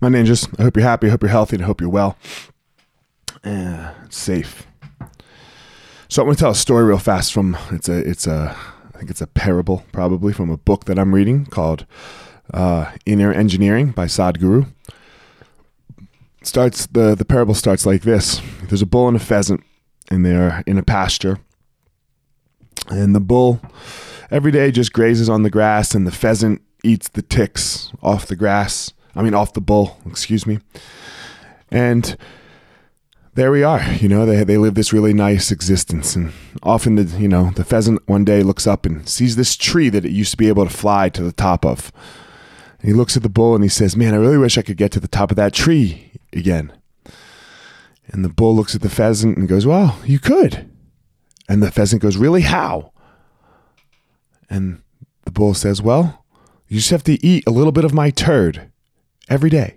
my ninjas. I hope you're happy. I hope you're healthy. And I hope you're well. Uh, safe. So I'm going to tell a story real fast from it's a it's a I think it's a parable probably from a book that I'm reading called uh, Inner Engineering by Sadhguru. Starts the the parable starts like this: There's a bull and a pheasant, and they're in a pasture, and the bull every day just grazes on the grass, and the pheasant eats the ticks off the grass. I mean, off the bull. Excuse me. And there we are. You know, they they live this really nice existence, and often the you know the pheasant one day looks up and sees this tree that it used to be able to fly to the top of. And he looks at the bull and he says, "Man, I really wish I could get to the top of that tree again." And the bull looks at the pheasant and goes, "Well, you could." And the pheasant goes, "Really? How?" And the bull says, "Well, you just have to eat a little bit of my turd every day."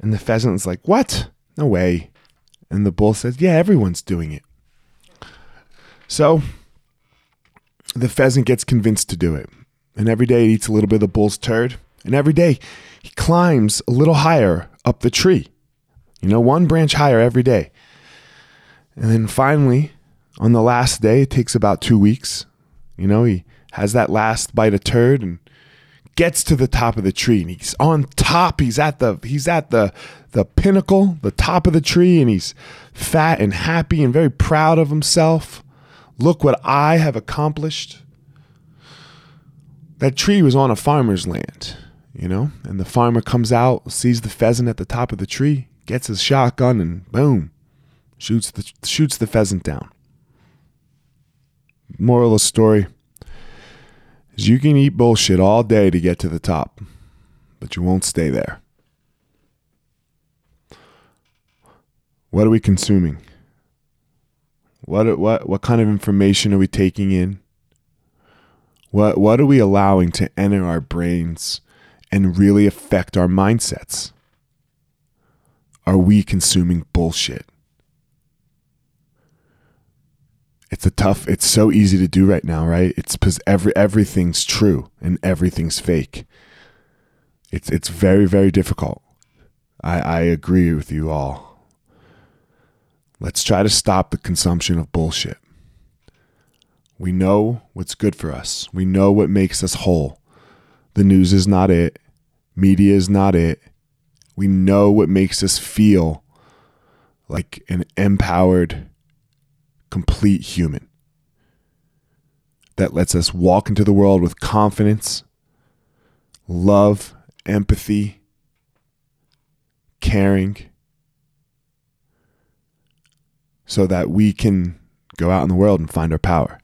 And the pheasant's like, "What?" No way. And the bull says, Yeah, everyone's doing it. So the pheasant gets convinced to do it. And every day it eats a little bit of the bull's turd. And every day he climbs a little higher up the tree. You know, one branch higher every day. And then finally, on the last day, it takes about two weeks. You know, he has that last bite of turd and gets to the top of the tree and he's on top. He's at the he's at the the pinnacle the top of the tree and he's fat and happy and very proud of himself. Look what i have accomplished. That tree was on a farmer's land you know? And the farmer comes out sees the pheasant at the top of the tree gets his shotgun and boom shoots the shoots the pheasant down. Moral of the story is you can eat bullshit all day to get to the top, but you won't stay there. What are we consuming? What what what kind of information are we taking in? What what are we allowing to enter our brains and really affect our mindsets? Are we consuming bullshit? It's a tough it's so easy to do right now right? It's because every everything's true and everything's fake. It's it's very very difficult. I i agree with you all. Let's try to stop the consumption of bullshit. We know what's good for us. We know what makes us whole. The news is not it. Media is not it. We know what makes us feel like an empowered complete human that lets us walk into the world with confidence, love, empathy, caring, so that we can go out in the world and find our power.